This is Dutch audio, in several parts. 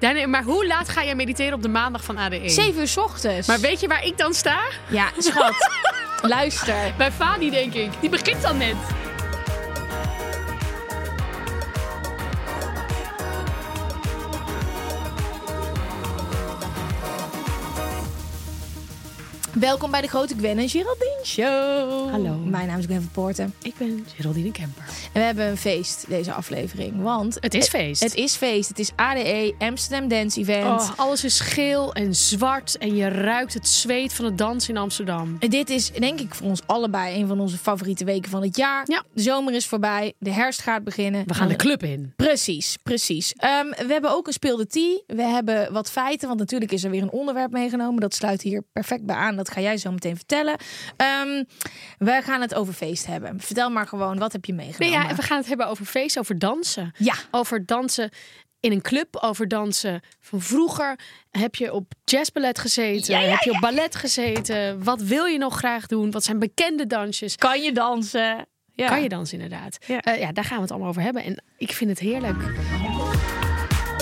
Daniel, maar hoe laat ga jij mediteren op de maandag van ADE? 7 uur 's ochtends. Maar weet je waar ik dan sta? Ja, schat. Luister. Bij Fani, denk ik. Die begint dan net. Welkom bij de Grote Gwen en Geraldine Show. Hallo. Mijn naam is Gwen van Poorten. Ik ben Geraldine Kemper. En we hebben een feest deze aflevering. Want Het is feest. Het, is feest. Het is ADE Amsterdam Dance Event. Oh, alles is geel en zwart en je ruikt het zweet van het dansen in Amsterdam. En dit is denk ik voor ons allebei een van onze favoriete weken van het jaar. Ja. De zomer is voorbij. De herfst gaat beginnen. We gaan de club in. Precies, precies. Ehm, we hebben ook een speelde tea. We hebben wat feiten, want natuurlijk is er weer een onderwerp meegenomen. Dat sluit hier perfect bij aan. Dat ga jij zo meteen vertellen. Ehm, we gaan het over feest hebben. Vertel maar gewoon, wat heb je meegenomen? Ja, we gaan het hebben over feest, over dansen. Ja. Over dansen in een club, over dansen van vroeger. Heb je op jazzballet gezeten? Ja, ja, heb je op ballet gezeten? Wat wil je nog graag doen? Wat zijn bekende dansjes? Kan je dansen? Ja. Kan je dansen inderdaad? Ja. Eh, ja, daar gaan we het allemaal over hebben. En ik vind het heerlijk.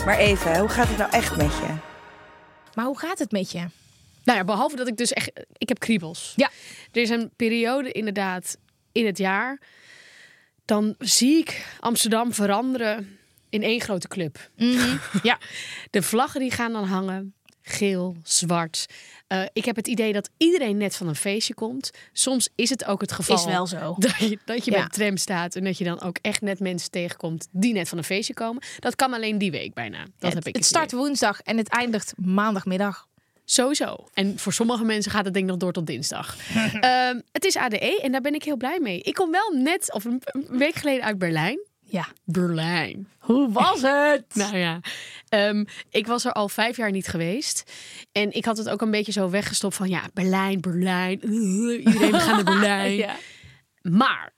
Maar even, hoe gaat het nou echt met je? Maar hoe gaat het met je? Nou ja, behalve dat ik dus echt... Ik heb kriebels. Ja. Er is een periode inderdaad in het jaar... Dan zie ik Amsterdam veranderen in één grote club. ja, de vlaggen die gaan dan hangen. Geel, zwart. Eh, ik heb het idee dat iedereen net van een feestje komt. Soms is het ook het geval. Is wel zo. Dat je, dat je bij de tram staat en dat je dan ook echt net mensen tegenkomt die net van een feestje komen. Dat kan alleen die week bijna. Dat het, heb ik het start woensdag en het eindigt maandagmiddag. Sowieso. En voor sommige mensen gaat het denk ik nog door tot dinsdag. Ehm, het is ADE en daar ben ik heel blij mee. Ik kom wel net, of een week geleden uit Berlijn. Ja. Berlijn. Hoe was het? Nou ja, ehm, ik was er al vijf jaar niet geweest. En ik had het ook een beetje zo weggestopt van ja, Berlijn, Berlijn. uh, iedereen we gaan naar Berlijn. Ja. Maar,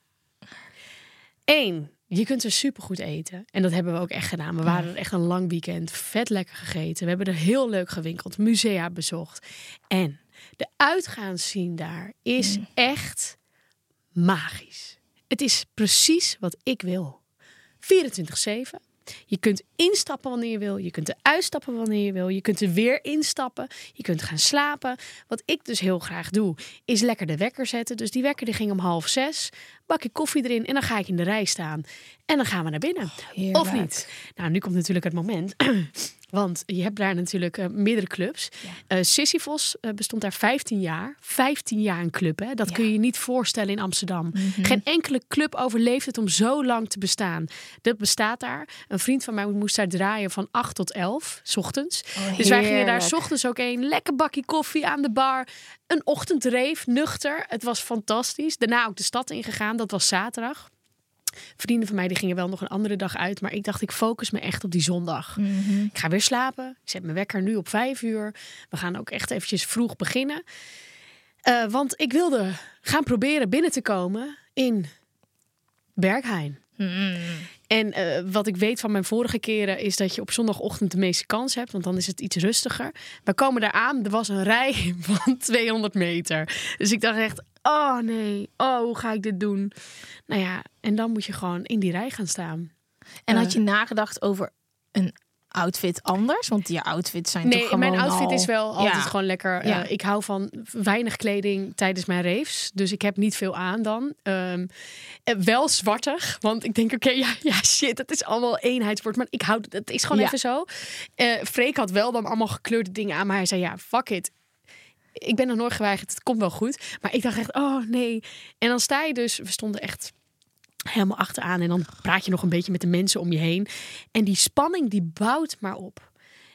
één, je kunt er supergoed eten. En dat hebben we ook echt gedaan. We waren er echt een lang weekend. Vet lekker gegeten. We hebben er heel leuk gewinkeld. Musea bezocht. En de uitgaanszien daar is echt magisch. Het is precies wat ik wil. 24-7. Je kunt instappen wanneer je wil. Je kunt er uitstappen wanneer je wil. Je kunt er weer instappen. Je kunt gaan slapen. Wat ik dus heel graag doe, is lekker de wekker zetten. Dus die wekker die ging om half zes. Bakje koffie erin en dan ga ik in de rij staan. En dan gaan we naar binnen. heerlijk. of niet. Nou, nu komt natuurlijk het moment. Want je hebt daar natuurlijk eh, meerdere clubs. Sisyphos eh, bestond daar 15 jaar. 15 jaar een club, hè? Dat kun je je niet voorstellen in Amsterdam. Geen enkele club overleeft het om zo lang te bestaan. Dat bestaat daar. Een vriend van mij moest daar draaien van 8 tot 11, s ochtends. dus wij gingen daar s ochtends ook een lekker bakje koffie aan de bar. Een ochtendreef, nuchter. Het was fantastisch. Daarna ook de stad ingegaan. Dat was zaterdag. Vrienden van mij die gingen wel nog een andere dag uit. Maar ik dacht, ik focus me echt op die zondag. Ik ga weer slapen. Ik zet mijn wekker nu op vijf uur. We gaan ook echt eventjes vroeg beginnen. Eh, want ik wilde gaan proberen binnen te komen in Berghain. En eh, wat ik weet van mijn vorige keren is dat je op zondagochtend de meeste kans hebt, want dan is het iets rustiger. We komen daar aan, er was een rij van 200 meter. Dus ik dacht echt, oh nee, oh hoe ga ik dit doen? Nou ja, en dan moet je gewoon in die rij gaan staan. En had je nagedacht over een outfit anders? Want je outfits zijn Nee, toch gewoon mijn outfit al- is wel altijd Ja. gewoon lekker. Ja. Eh, ik hou van weinig kleding tijdens mijn raves. Dus ik heb niet veel aan dan. Ehm, eh, wel zwartig. Want ik denk, oké, ja, ja, shit, het is allemaal eenheidswoord. Maar ik hou het is gewoon Ja. even zo. Eh Freek had wel dan allemaal gekleurde dingen aan. Maar hij zei, ja, fuck it. Ik ben nog nooit geweigerd. Het komt wel goed. Maar ik dacht echt, oh nee. En dan sta je dus, we stonden echt helemaal achteraan. En dan praat je nog een beetje met de mensen om je heen. En die spanning die bouwt maar op.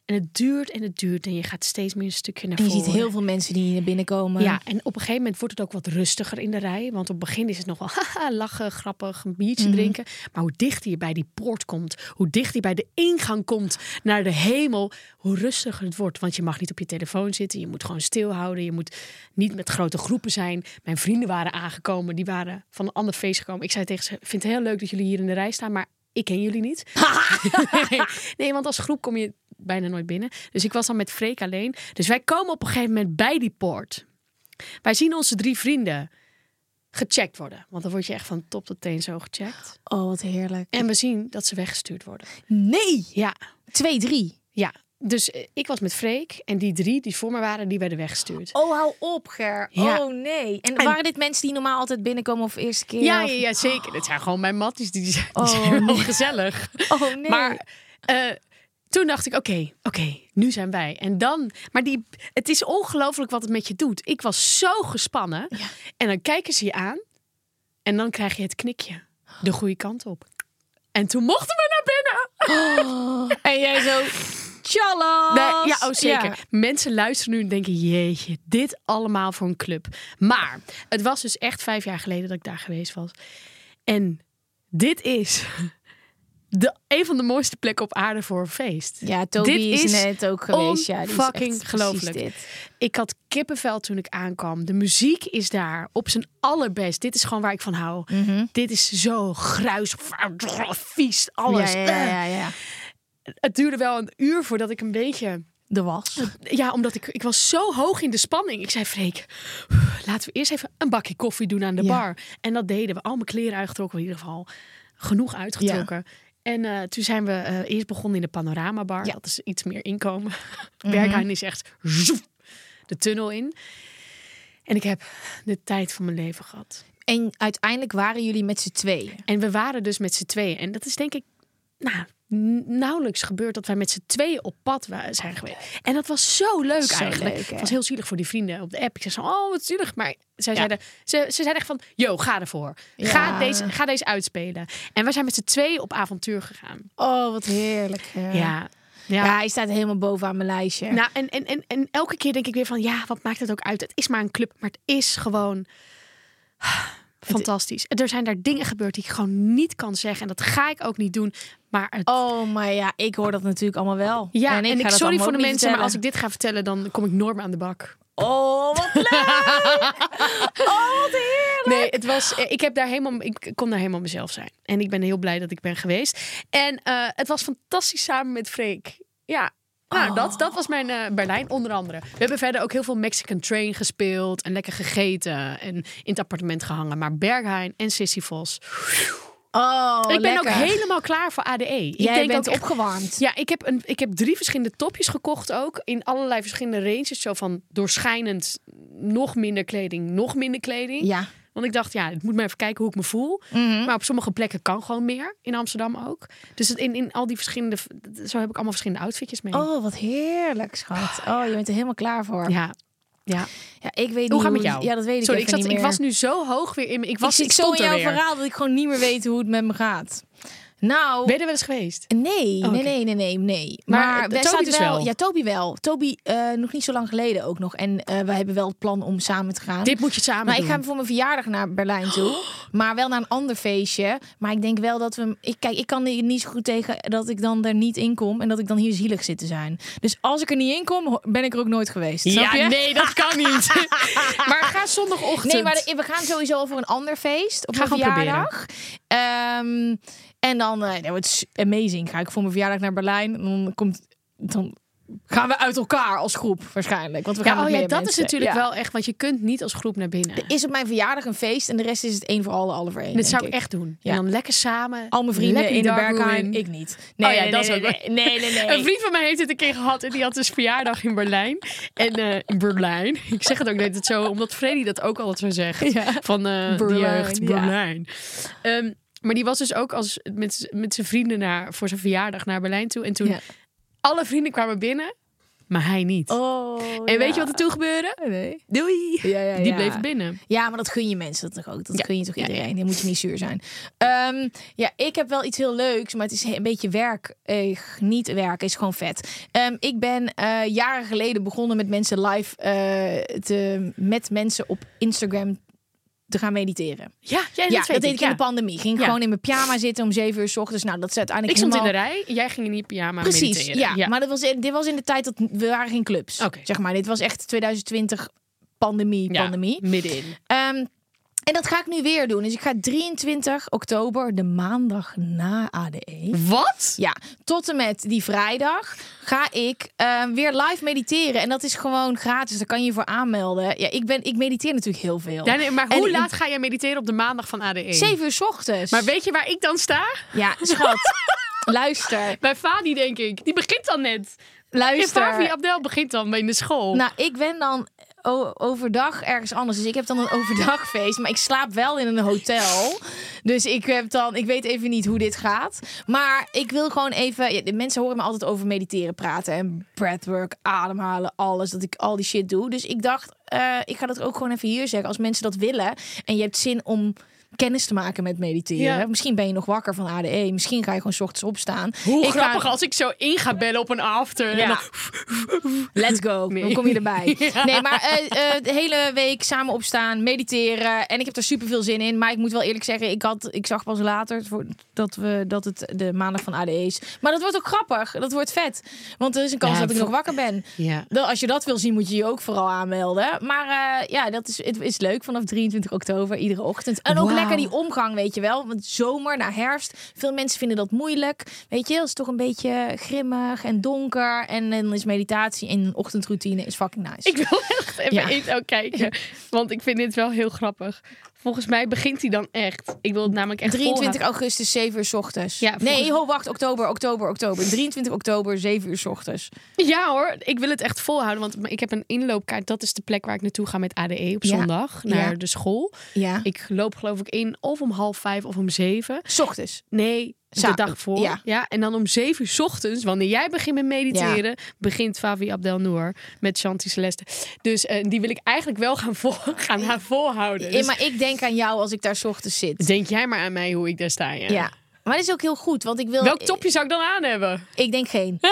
En het duurt en het duurt. En je gaat steeds meer een stukje naar En je voren. ziet heel veel mensen die naar binnen komen. Ja, en op een gegeven moment wordt het ook wat rustiger in de rij. Want op het begin is het nog wel haha, lachen, grappig, een biertje Mhm. drinken. Maar hoe dichter je bij die poort komt, hoe dichter je bij de ingang komt naar de hemel, hoe rustiger het wordt. Want je mag niet op je telefoon zitten, je moet gewoon stilhouden. Je moet niet met grote groepen zijn. Mijn vrienden waren aangekomen, die waren van een ander feest gekomen. Ik zei tegen ze, ik vind het heel leuk dat jullie hier in de rij staan, maar ik ken jullie niet. nee, want als groep kom je bijna nooit binnen. Dus ik was dan met Freek alleen. Dus wij komen op een gegeven moment bij die poort. Wij zien onze drie vrienden gecheckt worden. Want dan word je echt van top tot teen zo gecheckt. Oh, wat heerlijk. En we zien dat ze weggestuurd worden. Nee! Ja, Twee, drie. ja. Dus eh, ik was met Freek en die drie die voor me waren, die werden weggestuurd. Oh, hou op, Ger. Ja. Oh, nee. En, En- waren dit mensen die normaal altijd binnenkomen of eerste keer? Ja, of- ja, zeker. Dat zijn gewoon mijn matties. Die, die zijn, die Oh, zijn nee. gezellig. Oh, nee. Maar eh, toen dacht ik, oké, oké, nu zijn wij. En dan, maar die, het is ongelooflijk wat het met je doet. Ik was zo gespannen. En dan kijken ze je aan. En dan krijg je het knikje. De goede kant op. En toen mochten we naar binnen. En jij zo... Tjallas! Nee, ja, oh zeker. Ja. Mensen luisteren nu en denken, jeetje, dit allemaal voor een club. Maar het was dus echt vijf jaar geleden dat ik daar geweest was. En dit is de, een van de mooiste plekken op aarde voor een feest. Ja, Toby Dit is, net ook geweest. Ja, die is echt gelooflijk. dit. Ik had kippenvel toen ik aankwam. De muziek is daar op zijn allerbest. Dit is gewoon waar ik van hou. Dit is zo gruis, vies, alles. Ja, ja, ja, Eh. ja. Het duurde wel een uur voordat ik een beetje De was. Ja, omdat ik, ik was zo hoog in de spanning. Ik zei, Freek, laten we eerst even een bakje koffie doen aan de Ja. bar. En dat deden we. Al mijn kleren uitgetrokken, in ieder geval genoeg uitgetrokken. En eh, toen zijn we eh, eerst begonnen in de panoramabar. Ja. Dat is iets meer inkomen. Berghain is echt zoef, de tunnel in. En ik heb de tijd van mijn leven gehad. En uiteindelijk waren jullie met z'n tweeën. En we waren dus met z'n tweeën. En dat is denk ik nou, nauwelijks gebeurd dat wij met z'n tweeën op pad zijn geweest. En dat was zo leuk Zo eigenlijk. leuk, hè? het was heel zielig voor die vrienden op de app. Ik zei zo, oh wat zielig. Maar zij zeiden, ze, ze zeiden echt van, yo, ga ervoor. Ga, deze, ga deze uitspelen. En we zijn met z'n tweeën op avontuur gegaan. Oh, wat heerlijk. Ja. Ja. Ja, Ja. hij staat helemaal bovenaan mijn lijstje. Nou, en, en, en, en elke keer denk ik weer van, ja, wat maakt het ook uit? Het is maar een club, maar het is gewoon fantastisch. Er zijn daar dingen gebeurd die ik gewoon niet kan zeggen. En dat ga ik ook niet doen. Maar het Oh, maar ja, ik hoor dat natuurlijk allemaal wel. Ja, en ik, sorry voor de mensen, maar als ik dit ga vertellen, dan kom ik meer aan de bak. Oh, wat leuk! oh, wat heerlijk! Nee, het was, eh, ik, heb daar helemaal, ik kon daar helemaal mezelf zijn. En ik ben heel blij dat ik ben geweest. En eh, het was fantastisch samen met Freek. Ja, nou, Oh. dat, dat was mijn eh, Berlijn onder andere. We hebben verder ook heel veel Mexican Train gespeeld en lekker gegeten en in het appartement gehangen. Maar Berghain en Sisyphos. Oh, ik ben lekker. ook helemaal klaar voor ADE. Ik Jij denk bent ook echt- opgewarmd. Ja, ik heb, een, ik heb drie verschillende topjes gekocht ook. In allerlei verschillende ranges. Zo van doorschijnend, nog minder kleding, nog minder kleding. Ja. Want ik dacht, ja, ik moet maar even kijken hoe ik me voel. Mhm. Maar op sommige plekken kan gewoon meer. In Amsterdam ook. Dus het, in, in al die verschillende... Zo heb ik allemaal verschillende outfitjes mee. Oh, wat heerlijk, schat. Oh, je bent er helemaal klaar voor. Ja. ja. Ja, ik weet niet Hoe gaat het met jou? Ja, dat weet ik Sorry, ik, zat, niet ik was nu zo hoog weer in me. Ik, was, ik ik, zit zo stond in jouw verhaal dat ik gewoon niet meer weet hoe het met me gaat. Nou, Ben je er wel eens geweest? Nee, Oh, nee, nee, nee, nee, nee. Maar, Maar, wij Toby dus wel. wel? Ja, Toby wel. Toby eh, nog niet zo lang geleden ook nog. En eh wij hebben wel het plan om samen te gaan. Dit moet je samen maar doen. ik ga voor mijn verjaardag naar Berlijn toe. Maar wel naar een ander feestje. Maar ik denk wel dat we... Ik, kijk, ik kan er niet zo goed tegen dat ik dan er niet in kom. En dat ik dan hier zielig zit te zijn. Dus als ik er niet in kom, ben ik er ook nooit geweest. Snap Ja, je? nee, dat kan niet. maar ga zondagochtend. Nee, maar we gaan sowieso voor een ander feest op Ga mijn verjaardag. Ehm, en dan, eh dat wordt s- amazing. Ga ik voor mijn verjaardag naar Berlijn. En dan komt, dan gaan we uit elkaar als groep waarschijnlijk. Want we gaan Ja, oh ja, dat is natuurlijk Ja. wel echt, want je kunt niet als groep naar binnen. Er is op mijn verjaardag een feest en de rest is het één voor alle, alle voor één. Denk zou ik echt doen. Ja. En dan lekker samen. Al mijn vrienden in de Berghain, in. ik niet. Oh ja, nee, dat is nee, ook nee, nee, nee, nee. Een vriend van mij heeft het een keer gehad en die had dus verjaardag in Berlijn. En eh, in Berlijn. Ik zeg het ook net het zo, omdat Freddy dat ook altijd zo zegt. Ja. Van eh de Berlijn, jeugd, ja. Berlijn. Ehm, maar die was dus ook als, met, met zijn vrienden naar, voor zijn verjaardag naar Berlijn toe. En toen Ja. alle vrienden kwamen binnen, maar hij niet. Oh, en weet je wat er toen gebeurde? Nee. Doei! Ja, ja, Die bleef binnen. Ja, maar dat gun je mensen toch ook. Dat gun je toch iedereen. Dan moet je niet zuur zijn. Ehm, ja, ik heb wel iets heel leuks, maar het is een beetje werk. Eh, niet werk, is gewoon vet. Ehm, ik ben eh, jaren geleden begonnen met mensen live eh, te, met mensen op Instagram te gaan mediteren. Ja, ja, ja, dat, weet dat deed ik in de pandemie. Ging Ja. gewoon in mijn pyjama zitten om zeven uur s ochtends. Nou, dat is Ik uiteindelijk stond in de rij, jij ging in die pyjama Precies, mediteren. ja. Maar dat was, dit was in de tijd dat we waren geen clubs. Oké. Zeg maar, dit was echt 2020 pandemie, Ja, pandemie. middenin. Ehm, en dat ga ik nu weer doen. Dus ik ga 23 oktober, de maandag na ADE. Wat? Ja, tot en met die vrijdag ga ik ehm, weer live mediteren. En dat is gewoon gratis. Daar kan je je voor aanmelden. Ja, ik, ben, ik mediteer natuurlijk heel veel. Ja, nee, maar hoe laat ga jij mediteren op de maandag van ADE? 7 uur 's ochtends. Maar weet je waar ik dan sta? Ja, schat. luister. Bij Fadi, denk ik. Die begint dan net. Luister. Favi Abdel begint dan in de school. Nou, ik ben dan overdag ergens anders. Dus ik heb dan een overdagfeest. Maar ik slaap wel in een hotel. Dus ik heb dan, ik weet even niet hoe dit gaat. Maar ik wil gewoon even. De mensen horen me altijd over mediteren praten. En breathwork, ademhalen, alles. Dat ik al die shit doe. Dus ik dacht, eh, ik ga dat ook gewoon even hier zeggen. Als mensen dat willen. En je hebt zin om kennis te maken met mediteren. Ja. Misschien ben je nog wakker van ADE. Misschien ga je gewoon 's ochtends opstaan. Hoe ik ga- grappig als ik zo in ga bellen op een after. En Ja. dan- Let's go. Nee. Dan kom je erbij. Ja. Nee, maar eh, eh, de hele week samen opstaan, mediteren. En ik heb er super veel zin in. Maar ik moet wel eerlijk zeggen, ik, had, ik zag pas later dat, we, dat het de maandag van ADE is. Maar dat wordt ook grappig. Dat wordt vet. Want er is een kans dat ik nog wakker ben. Als je dat wil zien, moet je je ook vooral aanmelden. Maar eh, ja, dat is, het is leuk vanaf 23 oktober, iedere ochtend. En ook lekker die omgang, weet je wel. Want zomer naar herfst, veel mensen vinden dat moeilijk. Weet je, het is toch een beetje grimmig en donker. En dan is meditatie en een ochtendroutine is fucking nice. Ik wil echt even Ja. iets ook kijken. Want ik vind dit wel heel grappig. Volgens mij begint hij dan echt. Ik wil het namelijk echt 23 volhouden. augustus, 7 uur 's ochtends. Ja, nee, ho, wacht. Oktober, oktober, oktober. 23 oktober, 7 uur 's ochtends. Ja hoor, ik wil het echt volhouden. Want ik heb een inloopkaart. Dat is de plek waar ik naartoe ga met ADE op Ja. zondag. Naar Ja. de school. Ja. Ik loop geloof ik in of om half vijf of om zeven. 's ochtends. Nee, de dag voor. ja. Ja. En dan om zeven uur 's ochtends, wanneer jij begint met mediteren, begint Favi Abdelnour met Shanti Celeste. Dus eh, die wil ik eigenlijk wel gaan, vol, gaan haar volhouden. Ja, Dus maar ik denk aan jou als ik daar 's ochtends zit. denk jij maar aan mij hoe ik daar sta. Ja. Ja. Maar dat is ook heel goed, want ik wil... Welk topje zou ik dan aan hebben? Ik denk geen.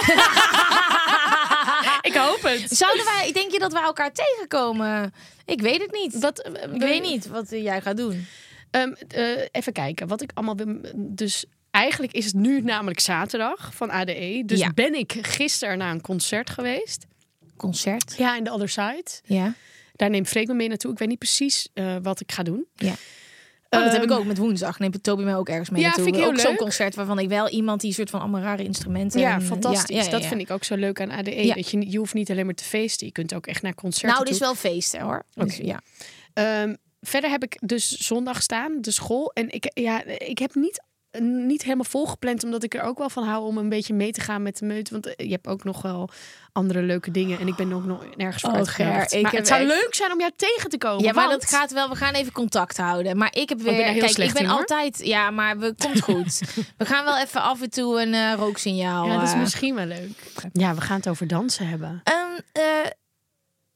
Ik hoop het. Zouden wij, denk je dat wij elkaar tegenkomen? Ik weet het niet. Eh, ik weet niet wat jij gaat doen. Ehm, eh, even kijken, wat ik allemaal. Dus eigenlijk is het nu namelijk zaterdag van ADE. Dus Ja. ben ik gisteren naar een concert geweest. Concert. Ja, in de Other Side. Ja. Daar neemt Freek me mee naartoe. Ik weet niet precies eh, wat ik ga doen. ja. Oh, dat heb ik Ehm, ook met woensdag. Neemt Toby mij ook ergens mee Ja, naartoe. vind ik heel ook zo'n concert waarvan ik wel iemand die soort van allemaal rare instrumenten... Ja, en, fantastisch. ja, ja, Dat vind ik ook zo leuk aan ADE. Dat je, je hoeft niet alleen maar te feesten. Je kunt ook echt naar concerten Nou, dus toe. wel feesten hoor. Dus, Oké. ja. Ehm, verder heb ik dus zondag staan, de school. En ik, ja, ik heb niet, niet helemaal volgepland, omdat ik er ook wel van hou om een beetje mee te gaan met de meute. Want eh, je hebt ook nog wel andere leuke dingen. En ik ben ook nog nergens voor Oh, uitgenodigd. Ger, ik maar heb het zou echt- leuk zijn om jou tegen te komen. Ja, maar want- dat gaat wel. We gaan even contact houden. Maar ik heb weer. ben daar heel kijk, slecht ik ben in, hoor. altijd. Ja, maar we komt goed. we gaan wel even af en toe een eh, rooksignaal. Ja, dat is eh. misschien wel leuk. Ja, we gaan het over dansen hebben. Ehm, eh,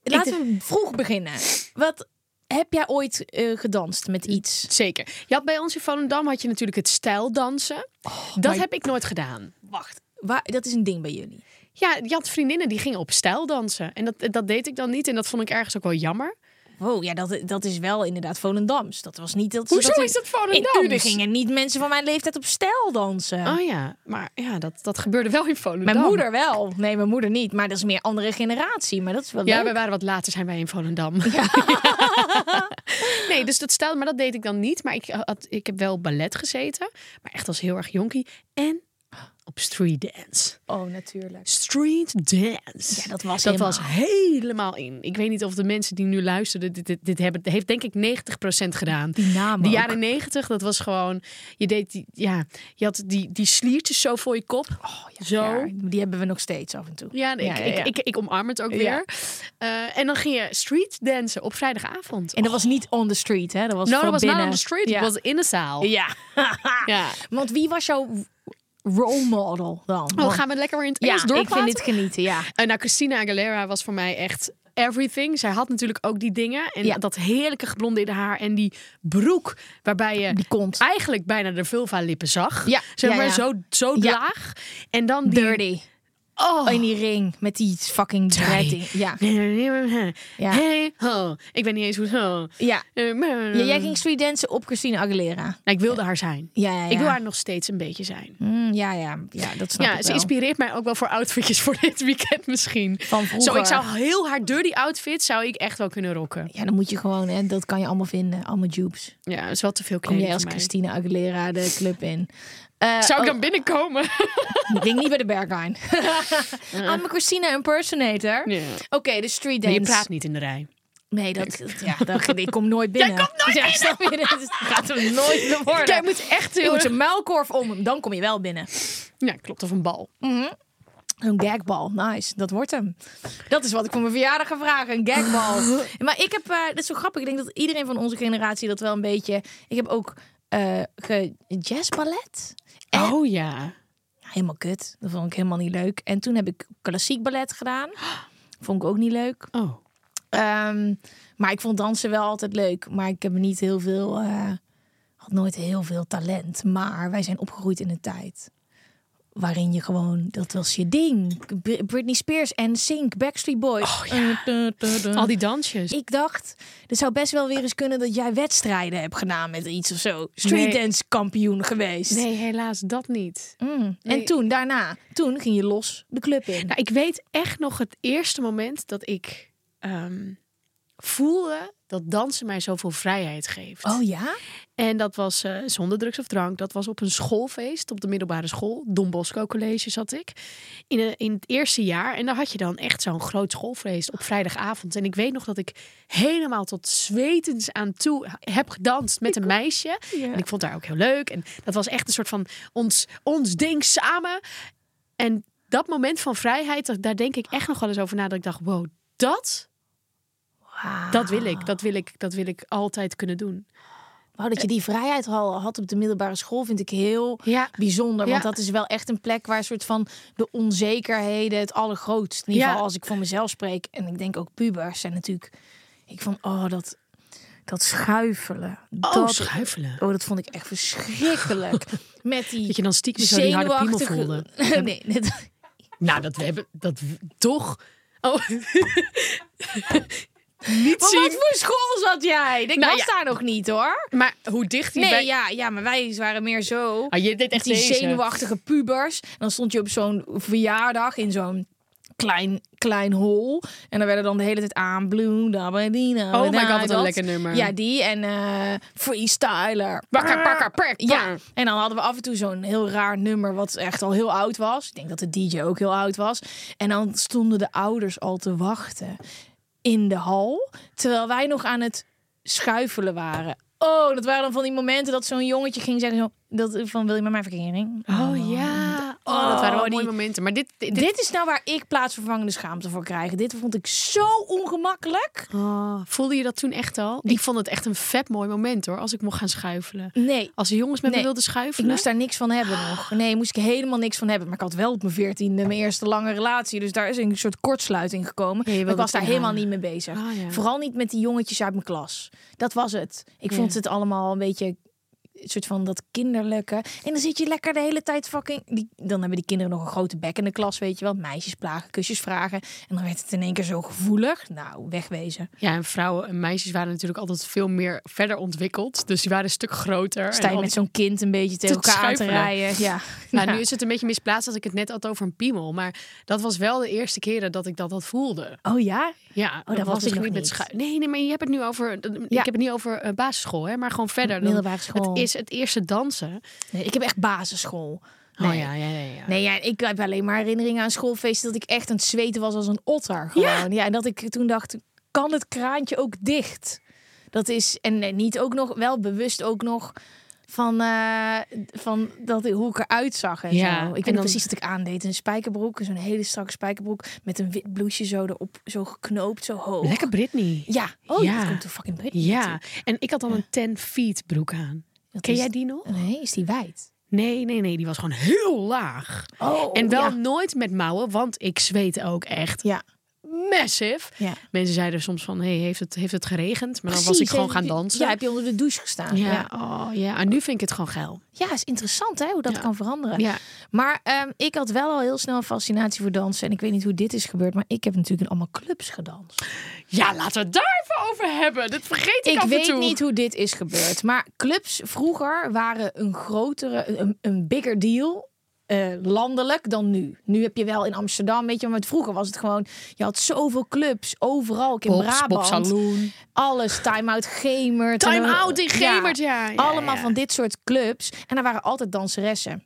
laten we vroeg beginnen. Wat heb jij ooit eh, gedanst met iets? Zeker. Je had bij ons in Volendam had je natuurlijk het stijldansen. dat maar- heb ik nooit gedaan. Wacht, waar, dat is een ding bij jullie. Ja, je had vriendinnen die gingen op stijl dansen. En dat, dat deed ik dan niet. En dat vond ik ergens ook wel jammer. Wow, ja, dat, dat is wel inderdaad Volendams. Dat was niet dat. Hoezo dat is dat In Volendams? Uden gingen niet mensen van mijn leeftijd op stijl dansen. Oh ja, maar ja, dat, dat gebeurde wel in Volendam. mijn moeder wel. Nee, mijn moeder niet. Maar dat is meer andere generatie. Maar dat is wel Ja, leuk. we waren wat later zijn wij in Volendam. nee, dus dat stelde, maar dat deed ik dan niet. Maar ik, had, ik heb wel ballet gezeten, maar echt als heel erg jonkie. En op street dance. Oh, natuurlijk. Street dance. Ja, dat was dat helemaal. was helemaal in. Ik weet niet of de mensen die nu luisteren dit, dit, dit hebben. Heeft denk ik 90% gedaan. Die naam De jaren 90, dat was gewoon. Je deed die, ja, je had die, die sliertjes zo voor je kop. zo. Oh, Ja, die hebben we nog steeds af en toe. Ja, ik, Ja. Ik, ik, ik omarm het ook weer. Eh, en dan ging je street dansen op vrijdagavond. En dat was niet on the street, hè? Dat was no, dat was binnen. not on the street. Ja. Het was in de zaal. Ja. Ja. Want wie was jouw role model dan? Oh, gaan we lekker weer in het ja, Engels ik vind dit genieten, ja. En nou, Christina Aguilera was voor mij echt everything. Zij had natuurlijk ook die dingen. En Ja. dat heerlijke geblondeerde haar. En die broek waarbij je Die kont. eigenlijk bijna de vulva-lippen zag. Ja, Zeg ja, maar ja. zo, zo Ja. laag. En dan die... Dirty. Oh. In die ring met die fucking dreading. Ja. Ja. Hey, ho. Ik weet niet eens hoe zo. Ja. Eh, ja. Jij ging street dansen op Christina Aguilera. Nou, ik wilde haar zijn. Ja, ja. Ik wil haar nog steeds een beetje zijn. Mm, ja, ja, ja, dat snap ja, ik ze wel. inspireert mij ook wel voor outfitjes voor dit weekend misschien. Van vroeger. Zo, ik zou heel haar dirty outfit zou ik echt wel kunnen rocken. Ja, dan moet je gewoon, hè, dat kan je allemaal vinden. Allemaal dupes. Ja, dat is wel te veel Kom jij als mij. Christina Aguilera de club in. Eh, Zou ik oh, dan binnenkomen? Ik denk niet bij de Berghain. I'm a Christina impersonator. Oké, de street Nee, dance. je praat niet in de rij. Nee, dat, ja, dat, ik kom nooit binnen. komt nooit ja, snap je? Dat gaat hem nooit meer worden. Jij moet echt je moet een muilkorf om, dan kom je wel binnen. Ja, klopt. Of een bal. Een gagbal, nice. Dat wordt hem. Dat is wat ik voor mijn verjaardag ga vragen, een gagbal. maar ik heb, eh dat is zo grappig, ik denk dat iedereen van onze generatie dat wel een beetje... Ik heb ook eh ge jazzballet. En- Oh ja. Helemaal kut. Dat vond ik helemaal niet leuk. En toen heb ik klassiek ballet gedaan. Vond ik ook niet leuk. Oh. Ehm, maar ik vond dansen wel altijd leuk. Maar ik heb niet heel veel, eh, had nooit heel veel talent. Maar wij zijn opgegroeid in een tijd waarin je gewoon, dat was je ding. Br- Britney Spears en Sync, Backstreet Boys. Oh, Al die dansjes. Ik dacht, er zou best wel weer eens kunnen dat jij wedstrijden hebt gedaan met iets of zo. Street Nee. dance kampioen geweest. Nee, helaas dat niet. Mm. Nee. En toen, daarna, toen ging je los de club in. Nou, ik weet echt nog het eerste moment dat ik ehm, voelde dat dansen mij zoveel vrijheid geeft. Oh ja? En dat was eh, zonder drugs of drank. Dat was op een schoolfeest op de middelbare school. Don Bosco College zat ik. In, een- in het eerste jaar. En daar had je dan echt zo'n groot schoolfeest op vrijdagavond. En ik weet nog dat ik helemaal tot zwetens aan toe heb gedanst met een meisje. En ik vond haar ook heel leuk. En dat was echt een soort van ons, ons ding samen. En dat moment van vrijheid, daar denk ik echt nog wel eens over na. Dat ik dacht, wow, dat, dat wil ik. Dat wil ik, dat wil ik altijd kunnen doen. Wauw, dat je die vrijheid al had op de middelbare school vind ik heel Ja. bijzonder. Want Ja. dat is wel echt een plek waar een soort van de onzekerheden het allergrootst. In ieder Ja. geval als ik voor mezelf spreek. En ik denk ook pubers zijn natuurlijk... Ik vond, oh, dat, dat schuifelen. Oh, dat, schuifelen. Oh, dat vond ik echt verschrikkelijk. Met die Dat je dan stiekem zo die harde piemel voelde. nee, Nou, dat we hebben dat toch. Oh. Niet Maar zien. wat voor school zat jij? Ik Nou was ja. daar nog niet hoor. Maar hoe dicht die Nee, bij... ja, ja, maar wij waren meer zo. Ah, je deed echt die deze. zenuwachtige pubers. En dan stond je op zo'n verjaardag in zo'n klein, klein hol. En dan werden dan de hele tijd aan Blue, Dabadina. Oh my god, wat een lekker nummer. Ja, die en eh Freestyler. Bakker, bakker, pek. Ja, en dan hadden we af en toe zo'n heel raar nummer wat echt al heel oud was. Ik denk dat de DJ ook heel oud was. En dan stonden de ouders al te wachten in de hal, terwijl wij nog aan het schuifelen waren. Oh, dat waren dan van die momenten dat zo'n jongetje ging zeggen zo, dat van wil je met mijn verkering? Oh ja. Oh, dat waren wel die- mooie momenten. Maar dit... dit, Dit is nou waar ik plaatsvervangende schaamte voor krijg. Dit vond ik zo ongemakkelijk. Oh, voelde je dat toen echt al? Ik vond het echt een vet mooi moment hoor, als ik mocht gaan schuifelen. Nee, Als de jongens met Nee, me wilden ik schuifelen. moest daar niks van hebben nog. Nee, moest ik helemaal niks van hebben. Maar ik had wel op mijn veertiende mijn eerste lange relatie. Dus daar is een soort kortsluiting gekomen. Ja, ik was daar helemaal niet mee bezig. Ah, ja. Vooral niet met die jongetjes uit mijn klas. Dat was het. Ik Ja. vond het allemaal een beetje soort van dat kinderlijke. En dan zit je lekker de hele tijd fucking... Die, dan hebben die kinderen nog een grote bek in de klas, weet je wel. Meisjes plagen, kusjes vragen. En dan werd het in één keer zo gevoelig. Nou, wegwezen. Ja, en vrouwen en meisjes waren natuurlijk altijd veel meer verder ontwikkeld. Dus die waren een stuk groter. Sta je En met zo'n kind een beetje tegen te elkaar aan te rijden. Ja. Nou, Ja. nu is het een beetje misplaatst als ik het net had over een piemel. Maar dat was wel de eerste keren dat ik dat had voelde. Oh ja? Ja, dat was ik nog niet met schu- Nee, nee, maar je hebt het nu over. Ik Ja. heb het niet over eh, basisschool, hè, maar gewoon verder. Middelbare school. Het is het eerste dansen. Nee, ik heb echt basisschool. Oh ja, ja, ja. ja. Nee, ja, ik heb alleen maar herinneringen aan schoolfeesten dat ik echt aan het zweten was als een otter. Gewoon. Ja. en dat ik toen dacht, kan het kraantje ook dicht? Dat is, en nee, niet ook nog, wel bewust ook nog van, eh, van dat, hoe ik eruit zag en Ja, zo. Ik weet dan- precies wat ik aandeed. Een spijkerbroek, zo'n hele strakke spijkerbroek met een wit blouseje zo erop, zo geknoopt, zo hoog. Lekker Britney. Ja, oh Ja. ja. dat komt door fucking Britney. Ja, natuurlijk. en ik had dan een 10 feet broek aan. Dat Ken is- jij die nog? Nee, is die wijd? Nee, nee, nee. Die was gewoon heel laag. Oh, en wel ja. nooit met mouwen, want ik zweet ook echt Ja, massive. ja. Mensen zeiden soms van, hey, heeft het, heeft het geregend? Maar dan was ik gewoon gaan dansen. Ja, heb je onder de douche gestaan. ja, Ja, Oh, ja. En nu vind ik het gewoon geil. ja is interessant hè, hoe dat Ja. kan veranderen. Ja. Maar ehm, ik had wel al heel snel een fascinatie voor dansen. En ik weet niet hoe dit is gebeurd, maar ik heb natuurlijk in allemaal clubs gedanst. ja, laten we het daar even over hebben. Dat vergeet ik, Ik af en weet toe. niet hoe dit is gebeurd. Maar clubs vroeger waren een grotere, een, een bigger deal. Eh, landelijk dan nu. Nu heb je wel in Amsterdam, weet je, maar vroeger was het gewoon. Je had zoveel clubs overal, ook in Pops, Brabant. Pop. Alles, Time Out Gemert. Time Out in Gemert, ja. Ja, allemaal ja. van dit soort clubs. En daar waren altijd danseressen.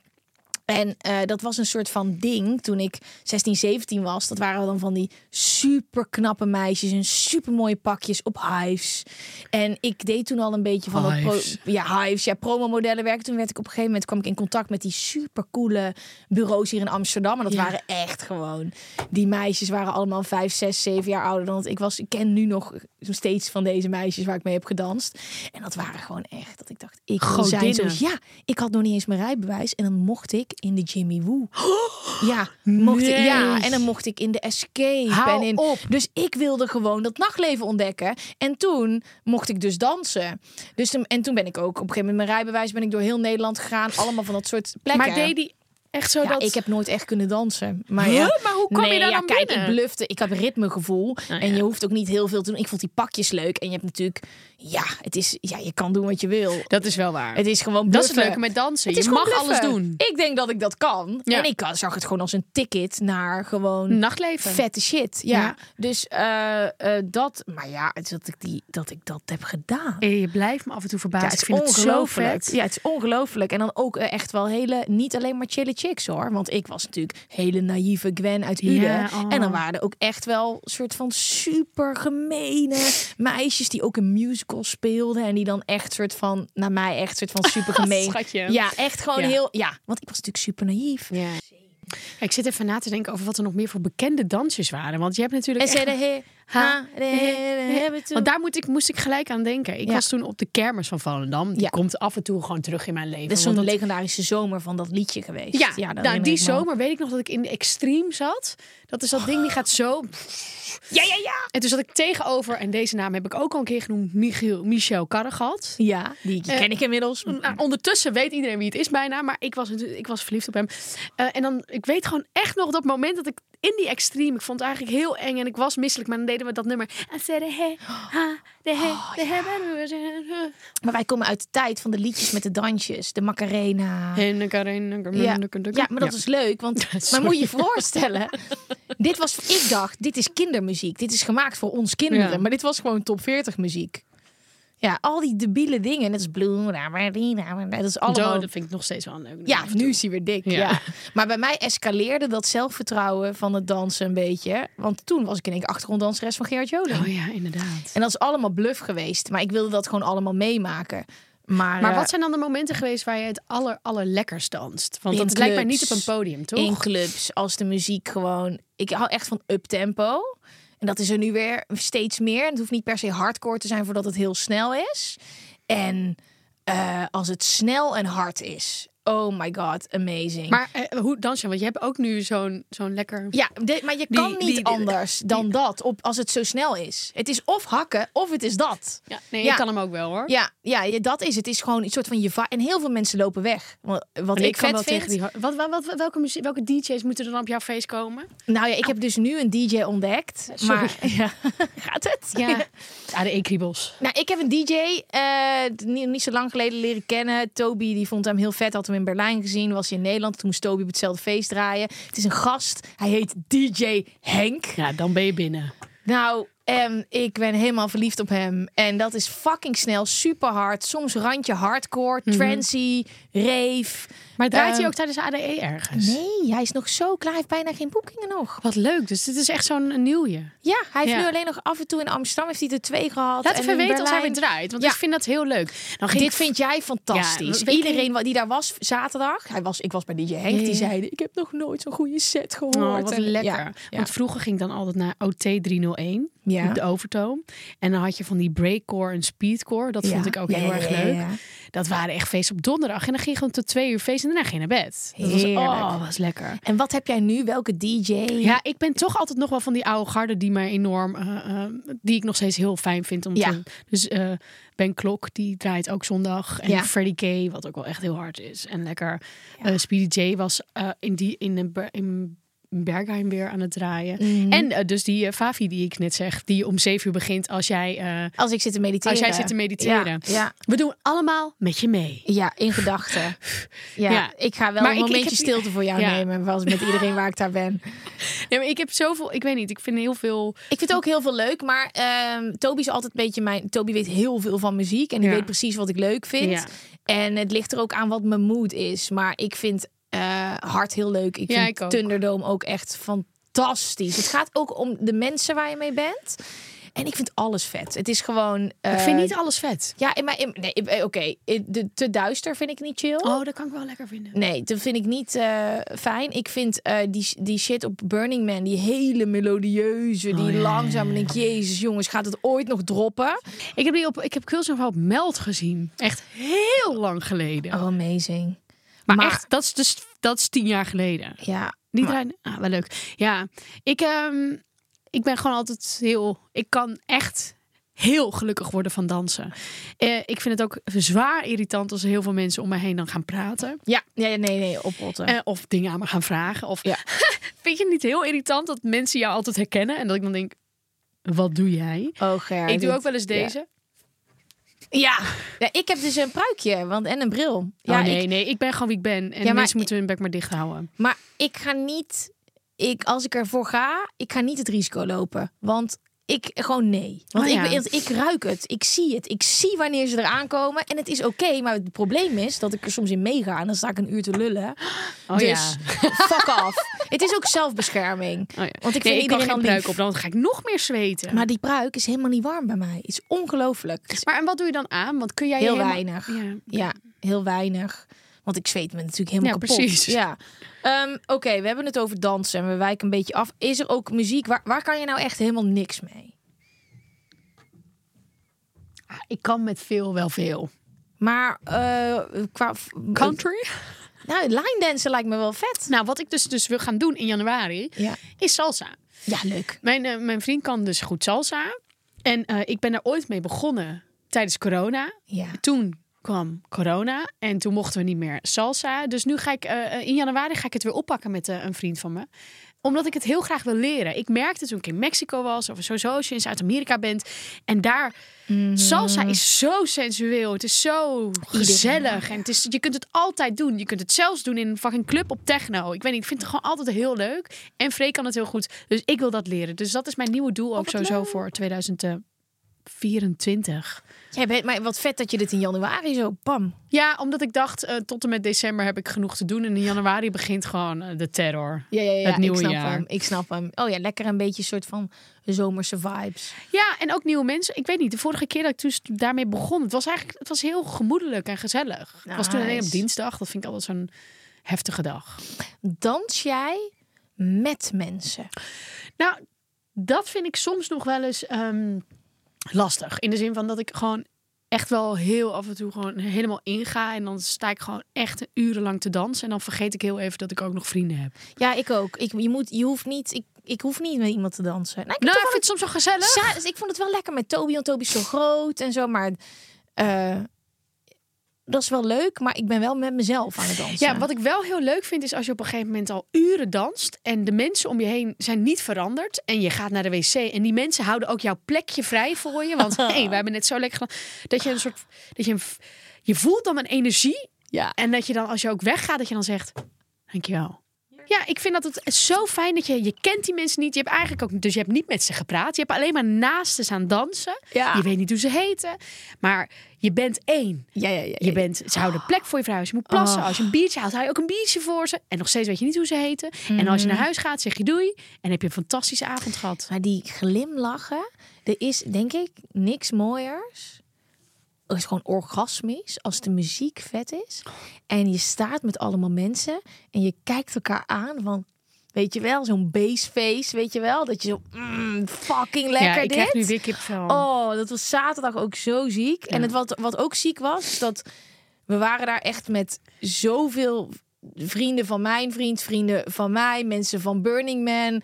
En eh, dat was een soort van ding toen ik 16, 17 was. Dat waren dan van die super knappe meisjes en super mooie pakjes op hives. En ik deed toen al een beetje van dat pro, ja, hives, ja, promomodellen werken. Toen werd ik op een gegeven moment kwam ik in contact met die super coole bureaus hier in Amsterdam. En dat Ja. waren echt gewoon. Die meisjes waren allemaal 5, 6, 7 jaar ouder dan ik was. Ik ken nu nog steeds van deze meisjes waar ik mee heb gedanst. En dat waren gewoon echt dat ik dacht, ik wil zijn zoals ja. Ik had nog niet eens mijn rijbewijs en dan mocht ik in de Jimmy Woo. Ja, mocht ik, ja, en dan mocht ik in de Escape Hou en in. op. Dus ik wilde gewoon dat nachtleven ontdekken. En toen mocht ik dus dansen. Dus en toen ben ik ook op een gegeven moment mijn rijbewijs ben ik door heel Nederland gegaan, allemaal van dat soort plekken. Maar deed die echt zo ja, dat... ik heb nooit echt kunnen dansen. Maar, Huh? ja. Maar hoe je nee, daar ja, dan kijk, binnen? ik blufte. Ik heb ritmegevoel. Nou en je hoeft ook niet heel veel te doen. Ik vond die pakjes leuk. En je hebt natuurlijk... Ja, het is, ja je kan doen wat je wil. Dat is wel waar. Het is gewoon dat is het leuke met dansen. Het is je mag alles doen. Ik denk dat ik dat kan. Ja. En ik kan- zag het gewoon als een ticket naar gewoon Nachtleven. vette shit. Ja. Dus eh, eh, dat... Maar ja, het is dat ik, die, dat ik dat heb gedaan. En je blijft me af en toe verbazen. Ja, ik vind het zo ongelooflijk. vet. Ja, het is ongelooflijk. En dan ook eh, echt wel hele, niet alleen maar chille chicks hoor. Want ik was natuurlijk hele naïeve Gwen uit Uden. Ja, oh. En dan waren er ook echt wel soort van super gemene meisjes die ook een musical speelden. En die dan echt soort van, naar mij echt soort van super gemeen. Schatje. Ja, echt gewoon Ja. heel, ja. Want ik was natuurlijk super naïef. Ja. Ik zit even na te denken over wat er nog meer voor bekende dansjes waren. Want je hebt natuurlijk. En echt- Want daar moet ik, moest ik gelijk aan denken. Ik was toen op de kermis van Volendam. Die komt af en toe gewoon terug in mijn leven. Dat is zo'n legendarische zomer van dat liedje geweest. Ja, nou, die zomer weet ik nog dat ik in de extreme zat. Dat is dat ding die gaat zo. Ja, ja, ja. En toen zat ik tegenover, en deze naam heb ik ook al een keer genoemd, Michiel, Michel Karregat. Ja, die ken ik inmiddels. Ondertussen weet iedereen wie het is bijna, maar ik was, ik was verliefd op hem. En dan, ik weet gewoon echt nog dat moment dat ik in die extreme, ik vond het eigenlijk heel eng en ik was misselijk, maar dan deden we dat nummer. I said, hey, ha, de he, Oh, de he, Maar wij komen uit de tijd van de liedjes met de dansjes, de Macarena. Ja, ja, maar dat is leuk, want maar moet je je voorstellen. dit was, ik dacht, dit is kindermuziek. Dit is gemaakt voor ons kinderen. Ja. Maar dit was gewoon top 40 muziek. Ja, al die debiele dingen. Net als Blue, dat is allemaal... Zo, dat vind ik nog steeds wel leuk Ja, nu is hij weer dik. Ja. Ja. Maar bij mij escaleerde dat zelfvertrouwen van het dansen een beetje. Want toen was ik in één achtergronddanseres van Gerard Joling. Oh ja, inderdaad. En dat is allemaal bluff geweest. Maar ik wilde dat gewoon allemaal meemaken. Maar, Maar eh, wat zijn dan de momenten geweest waar je het aller, allerlekkers danst? Want dat lijkt mij niet op een podium, toch? in clubs als de muziek gewoon. Ik hou echt van uptempo. En dat is er nu weer steeds meer. Het hoeft niet per se hardcore te zijn voordat het heel snel is. En eh, als het snel en hard is. Oh my god, amazing. Maar eh, hoe dans je? Want je hebt ook nu zo'n zo'n lekker... ja, maar je Die- kan niet die- die- anders dan dat op, als het zo snel is. Het is of hakken of het is dat. Ja, nee, Ja. ik kan hem ook wel hoor. Ja, ja, dat is het. Is gewoon een soort van je va- En heel veel mensen lopen weg. Wat, ik, vet wel vind. tegen Wat, wat, wat, welke, muziek, welke DJ's moeten er dan op jouw feest komen? Nou ja, ik heb dus nu een DJ ontdekt. Sorry. Maar ja, gaat het? Ja, ja de E-kriebels. Nou, ik heb een DJ eh, niet, niet zo lang geleden leren kennen. Toby die vond hem heel vet. Had hem in Berlijn gezien. Was hij in Nederland. Toen moest Toby op hetzelfde feest draaien. Het is een gast. Hij heet DJ Henk. Ja, dan ben je binnen. Nou, ehm, ik ben helemaal verliefd op hem. En dat is fucking snel, super hard. Soms randje hardcore, Mhm. trancy, rave. Maar draait hij Ehm, ook tijdens ADE ergens? Nee, hij is nog zo klaar. Hij heeft bijna geen boekingen nog. Wat leuk. Dus dit is echt zo'n nieuwje. Ja, hij heeft Ja. nu alleen nog af en toe in Amsterdam heeft hij er twee gehad. Laat en even weten als hij weer draait. Want Ja. ik vind dat heel leuk. Ging Dit vind jij fantastisch. Ja, Iedereen die daar was zaterdag, hij was, ik was bij DJ Henk, die zeiden: Ik heb nog nooit zo'n goede set gehoord. Oh, wat En- lekker. Want vroeger ging ik dan altijd naar OT 301. Ja. Op de overtoom. En dan had je van die breakcore en speedcore. Dat vond ik ook heel erg leuk. Dat waren echt feesten op donderdag. En dan ging je gewoon tot twee uur feest en daarna ging je naar bed. Dat was, oh, was lekker. En wat heb jij nu? Welke DJ? Ja, ik ben toch altijd nog wel van die oude garde die mij enorm, eh, eh, die ik nog steeds heel fijn vind om Ja. te. Dus eh, Ben Klok die draait ook zondag en Ja. Freddie Kay, wat ook wel echt heel hard is en lekker. Speedy J was in die in, een in Bergheim weer aan het draaien. Mhm. En eh, dus die uh, Favi die ik net zeg, die om zeven uur begint als jij eh, Als ik zit te mediteren. als jij zit te mediteren. Ja, ja, We doen allemaal met je mee. ja, in gedachten. Ja, Ja. ik ga wel Maar een ik- ik momentje heb- stilte voor jou nemen. Was met iedereen waar ik daar ben. Nee, maar ik heb zoveel, ik weet niet, ik vind heel veel. Ik vind het ook heel veel leuk, maar ehm Toby is altijd een beetje mijn. Toby weet heel veel van muziek en die weet precies wat ik leuk vind. En het ligt er ook aan wat mijn mood is. Maar ik vind eh hard heel leuk. Ik Ja, vind ik ook. Thunderdome ook echt fantastisch. Het gaat ook om de mensen waar je mee bent. En ik vind alles vet. Het is gewoon. ik eh, vind niet alles vet. Ja, in- nee, eh, oké. de- Te duister vind ik niet chill. Oh, dat kan ik wel lekker vinden. Nee, dat vind ik niet eh, fijn. Ik vind eh, die, die shit op Burning Man, die hele melodieuze, die Oh, ja, langzaam. ja, En denk ik, jezus jongens, gaat het ooit nog droppen? Ik heb die op, ik heb Kulsum op Meld gezien. Echt heel lang geleden. Oh, amazing. Maar, maar- echt, dat is dus dat is tien jaar geleden. Ja, Niet maar-. Ah, wel leuk. Ja, ik, ehm, ik ben gewoon altijd heel. Ik kan echt heel gelukkig worden van dansen. Eh, ik vind het ook zwaar irritant als er heel veel mensen om me heen dan gaan praten. ja, ja, nee, nee, oprotten. Eh, of dingen aan me gaan vragen. Of Ja. vind je het niet heel irritant dat mensen jou altijd herkennen en dat ik dan denk, wat doe jij? oh, ik doe ook wel eens deze. Ja. Ja, ik heb dus een pruikje want, en een bril. Ja, oh, nee, ik, nee, ik ben gewoon wie ik ben. En Ja, maar- mensen moeten hun bek maar dicht houden. maar ik ga niet, ik, als ik ervoor ga, ik ga niet het risico lopen. Want ik gewoon nee. Want Oh, ik, ja. ben- ik ruik het, ik zie het, ik zie wanneer ze eraan komen. En het is oké, maar het probleem is dat ik er soms in meega en dan sta ik een uur te lullen. Oh, dus ja. fuck off. Het is ook zelfbescherming. Oh, ja. Want ik nee, vind ik kan iedereen geen pruik op, dan ga ik nog meer zweten. Maar die pruik is helemaal niet warm bij mij. Het is ongelooflijk. Maar en wat doe je dan aan? Want kun jij heel helemaal- weinig. Ja. Ja, heel weinig. Want ik zweet me natuurlijk helemaal Ja, kapot. precies. Ja. Ehm, Oké, we hebben het over dansen en we wijken een beetje af. Is er ook muziek? Waar, waar kan je nou echt helemaal niks mee? Ah, Ik kan met veel wel veel. Maar eh, qua... Country? Nou, line dansen lijkt me wel vet. Nou, wat ik dus, dus wil gaan doen in januari, Ja, is salsa. ja leuk. Mijn, eh, mijn vriend kan dus goed salsa. En eh, ik ben er ooit mee begonnen tijdens corona. Ja. Toen kwam corona en toen mochten we niet meer salsa. Dus nu ga ik eh, in januari ga ik het weer oppakken met eh, een vriend van me. Omdat ik het heel graag wil leren. Ik merkte toen ik in Mexico was, of sowieso als je in Zuid-Amerika bent. En daar, salsa is zo sensueel. Het is zo gezellig. En het is, je kunt het altijd doen. Je kunt het zelfs doen in een fucking club op techno. Ik weet niet, ik vind het gewoon altijd heel leuk. En Freek kan het heel goed. Dus ik wil dat leren. Dus dat is mijn nieuwe doel ook wat sowieso leuk. voor 2024. Jij bent, maar wat vet dat je dit in januari zo, pam. Ja, omdat ik dacht, eh, tot en met december heb ik genoeg te doen. En in januari begint gewoon eh, de terror. Ja, ja, ja. Het nieuwe ik snap jaar. hem. Ik snap hem. Oh ja, lekker een beetje een soort van zomerse vibes. Ja, en ook nieuwe mensen. Ik weet niet, de vorige keer dat ik toen daarmee begon, het was eigenlijk het was heel gemoedelijk en gezellig. Ik was toen alleen op dinsdag. Dat vind ik altijd zo'n heftige dag. Dans jij met mensen? Nou, dat vind ik soms nog wel eens ehm, lastig. In de zin van dat ik gewoon echt wel heel af en toe gewoon helemaal inga. En dan sta ik gewoon echt urenlang te dansen. En dan vergeet ik heel even dat ik ook nog vrienden heb. Ja, ik ook. Ik, je, moet, je hoeft niet, ik, ik hoef niet met iemand te dansen. Nou, ik Nou, ik vind het soms wel gezellig. Dus ik vond het wel lekker met Toby, want Toby is zo groot en zo. Maar eh, dat is wel leuk, maar ik ben wel met mezelf aan het dansen. Ja, wat ik wel heel leuk vind is als je op een gegeven moment al uren danst en de mensen om je heen zijn niet veranderd en je gaat naar de wc en die mensen houden ook jouw plekje vrij voor je, want hey, we hebben net zo lekker dat je een soort dat je een, je voelt dan een energie Ja. en dat je dan als je ook weggaat dat je dan zegt dankjewel. Ja, ik vind dat het zo fijn dat je... Je kent die mensen niet. Je hebt eigenlijk ook... Dus je hebt niet met ze gepraat. Je hebt alleen maar naast ze aan dansen. Ja. Je weet niet hoe ze heten. Maar je bent één. Ja, ja, ja. Je bent, ze houden plek voor je vrouw. Je moet plassen, Oh. als je een biertje haalt, hou je ook een biertje voor ze. En nog steeds weet je niet hoe ze heten. En als je Mhm. naar huis gaat, zeg je doei. En heb je een fantastische avond gehad. Maar die glimlachen, er is denk ik niks mooiers. Is gewoon orgasmisch als de muziek vet is. En je staat met allemaal mensen en je kijkt elkaar aan van... Weet je wel, zo'n baseface, weet je wel? Dat je zo, mm, fucking lekker ja, ik dit. krijg nu weer kipvel. Oh, dat was zaterdag ook zo ziek. En het wat, wat ook ziek was, dat we waren daar echt met zoveel vrienden van mijn vriend, vrienden van mij, mensen van Burning Man,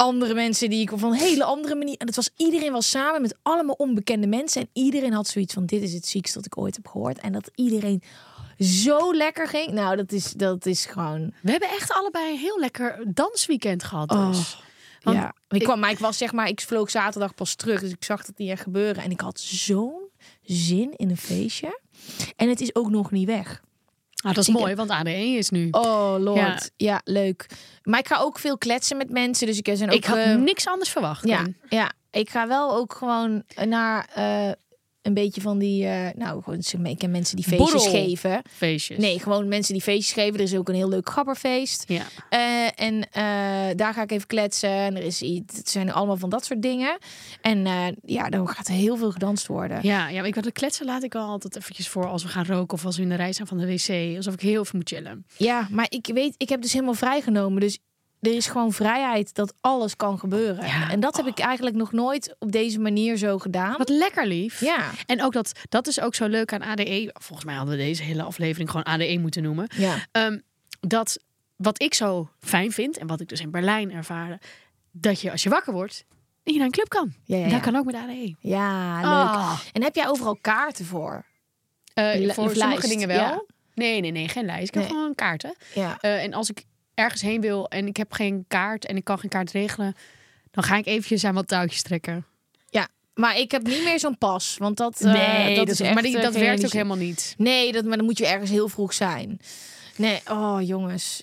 andere mensen die ik op een hele andere manier. En het was iedereen was samen met allemaal onbekende mensen en iedereen had zoiets van dit is het ziekste dat ik ooit heb gehoord en dat iedereen zo lekker ging. Nou, dat is dat is gewoon. We hebben echt allebei een heel lekker dansweekend gehad. Dus. Oh, Want ja, ik kwam, maar ik was zeg maar, ik vloog zaterdag pas terug, dus ik zag dat niet echt gebeuren. En ik had zo'n zin in een feestje. En het is ook nog niet weg. Ah, dat is Ik- mooi, want ADE is nu. Oh lord, Ja. ja. leuk. Maar ik ga ook veel kletsen met mensen, dus ik zijn ook. ik had eh, niks anders verwacht. ja, ja, ik ga wel ook gewoon naar eh, een beetje van die, eh, nou, gewoon, ik ken mensen die feestjes Borrel. geven. Feestjes. Nee, gewoon mensen die feestjes geven. Er is ook een heel leuk gabberfeest. Ja. Eh, en eh, daar ga ik even kletsen. En er is iets. Het zijn allemaal van dat soort dingen. En ja, dan gaat er heel veel gedanst worden. Ja, ja, maar ik wat de kletsen laat ik al altijd eventjes voor als we gaan roken of als we in de rij zijn van de wc. Alsof ik heel veel moet chillen. Ja, maar ik weet, ik heb dus helemaal vrijgenomen. Dus er is gewoon vrijheid dat alles kan gebeuren. Ja. En dat heb ik eigenlijk nog nooit op deze manier zo gedaan. Wat lekker lief. Ja, En ook dat, dat is ook zo leuk aan ADE. Volgens mij hadden we deze hele aflevering gewoon ADE moeten noemen. ja. Ehm, dat wat ik zo fijn vind en wat ik dus in Berlijn ervaarde, dat je als je wakker wordt, dat je naar een club kan. Ja, ja, Dat ja. kan ook met ADE. ja leuk. Ah. En heb jij overal kaarten voor? Li- voor sommige dingen wel. Nee, nee, nee, geen lijst. Ik heb gewoon kaarten. Ja. Eh, en als ik ergens heen wil en ik heb geen kaart en ik kan geen kaart regelen, dan ga ik eventjes aan wat touwtjes trekken. ja. Maar ik heb niet meer zo'n pas. Want dat, eh, dat, is echt maar die, eh, dat werkt ook helemaal niet. Nee, dat, maar dan moet je ergens heel vroeg zijn. Nee, oh jongens.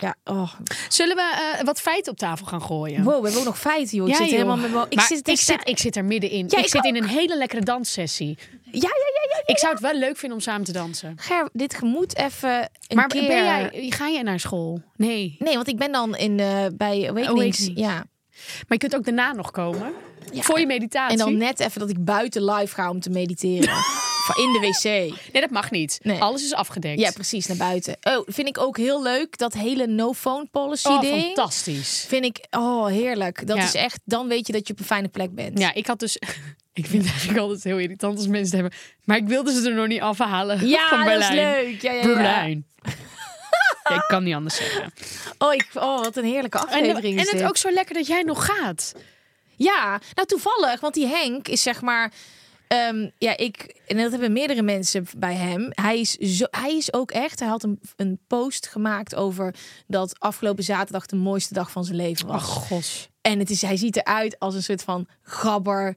Ja, oh. Zullen we eh, wat feiten op tafel gaan gooien? Wow, we hebben ook nog feiten, joh. Ik Ja, zit joh. helemaal met. Ik Maar zit, ik, zit, ik zit er middenin. Ja, ik, ik zit in een hele lekkere danssessie. Ja, ja, ja, ja. Ik zou het wel leuk vinden om samen te dansen. Ger, dit moet even een maar keer... ben jij, ga jij naar school? Nee. Nee, want ik ben dan in, eh, bij Awakenings. Awakenings. Ja. Maar je kunt ook daarna nog komen. Ja. Voor je meditatie. En dan net even dat ik buiten live ga om te mediteren. In de wc. Nee, dat mag niet. Nee. Alles is afgedekt. Ja, precies, naar buiten. Oh, vind ik ook heel leuk. Dat hele no-phone policy Oh, ding. fantastisch. Vind ik, oh, heerlijk. Dat Ja. is echt, dan weet je dat je op een fijne plek bent. Ja, ik had dus... Ik vind het eigenlijk altijd heel irritant als mensen het hebben. Maar ik wilde ze er nog niet afhalen Ja, van dat is Berlijn. leuk. Ja, ja, ja. Berlijn. Ja, ik kan niet anders zeggen. Oh, ik, oh, wat een heerlijke En, aflevering en is het ook zo lekker dat jij nog gaat. Ja, nou toevallig, want die Henk is zeg maar. Ehm, ja, ik. En dat hebben meerdere mensen bij hem. Hij is, zo, hij is ook echt. Hij had een, een post gemaakt over dat afgelopen zaterdag de mooiste dag van zijn leven was. Ach, gos. En het is, hij ziet eruit als een soort van gabber.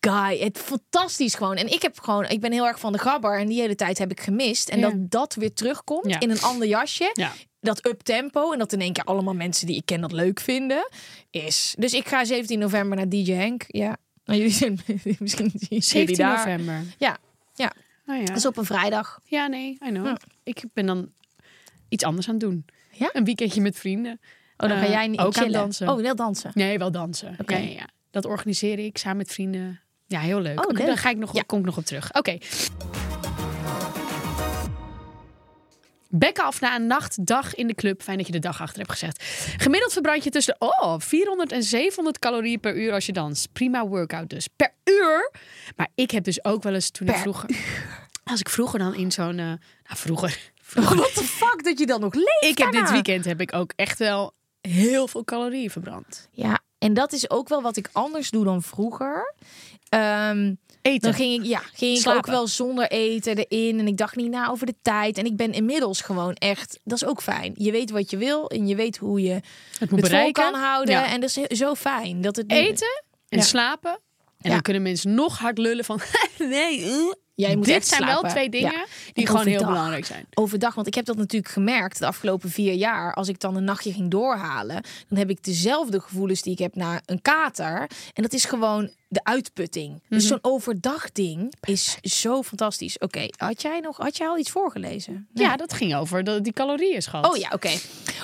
Guy, het fantastisch gewoon. En ik heb gewoon, ik ben heel erg van de gabber en die hele tijd heb ik gemist. En Ja. dat dat weer terugkomt Ja. in een ander jasje Ja. dat up tempo en dat in één keer allemaal mensen die ik ken dat leuk vinden is. Dus ik ga 17 november naar DJ Henk. Ja, nou, jullie zijn misschien zien jullie 17 daar. november. Ja, ja. Oh ja. Dat is op een vrijdag. ja, nee, I know. Ja. Ik ben dan iets anders aan het doen. Ja? Een weekendje met vrienden. Oh, dan ga Eh, jij niet ook aan chillen. dansen. Oh, wel dansen. Nee, wel dansen. Oké. Ja. Dat organiseer ik samen met vrienden. Ja, heel leuk. Oh, leuk. Daar ga ik nog, Ja. kom ik nog op terug. Oké. Bekken af na een nacht, dag in de club. Fijn dat je de dag achter hebt gezegd. Gemiddeld verbrand je tussen de, oh, 400 en 700 calorieën per uur als je danst. Prima workout dus. Per uur. Maar ik heb dus ook wel eens toen ik vroeger... Als ik vroeger dan in zo'n... eh, nou, vroeger... What the fuck dat je dan nog leeft? Ik heb dit weekend heb ik ook echt wel heel veel calorieën verbrand. Ja, en dat is ook wel wat ik anders doe dan vroeger. Ehm, Eten. Dan ging ik, ja, ging ik ook wel zonder eten erin. En ik dacht niet na over de tijd. En ik ben inmiddels gewoon echt, dat is ook fijn. Je weet wat je wil en je weet hoe je het moet het bereiken. kan houden. Ja. En dat is zo fijn. Dat het Eten en Ja. slapen. En dan kunnen mensen nog hard lullen van... nee, uh. Jij moet Dit echt zijn slapen. wel twee dingen Ja. die En gewoon heel belangrijk zijn. overdag. Want ik heb dat natuurlijk gemerkt de afgelopen vier jaar. Als ik dan een nachtje ging doorhalen, dan heb ik dezelfde gevoelens die ik heb na een kater. En dat is gewoon de uitputting. Dus zo'n overdag ding is zo fantastisch. Oké, had jij nog, had jij al iets voorgelezen? Nee. Ja, dat ging over de, die calorieën, schat. Oh ja, oké.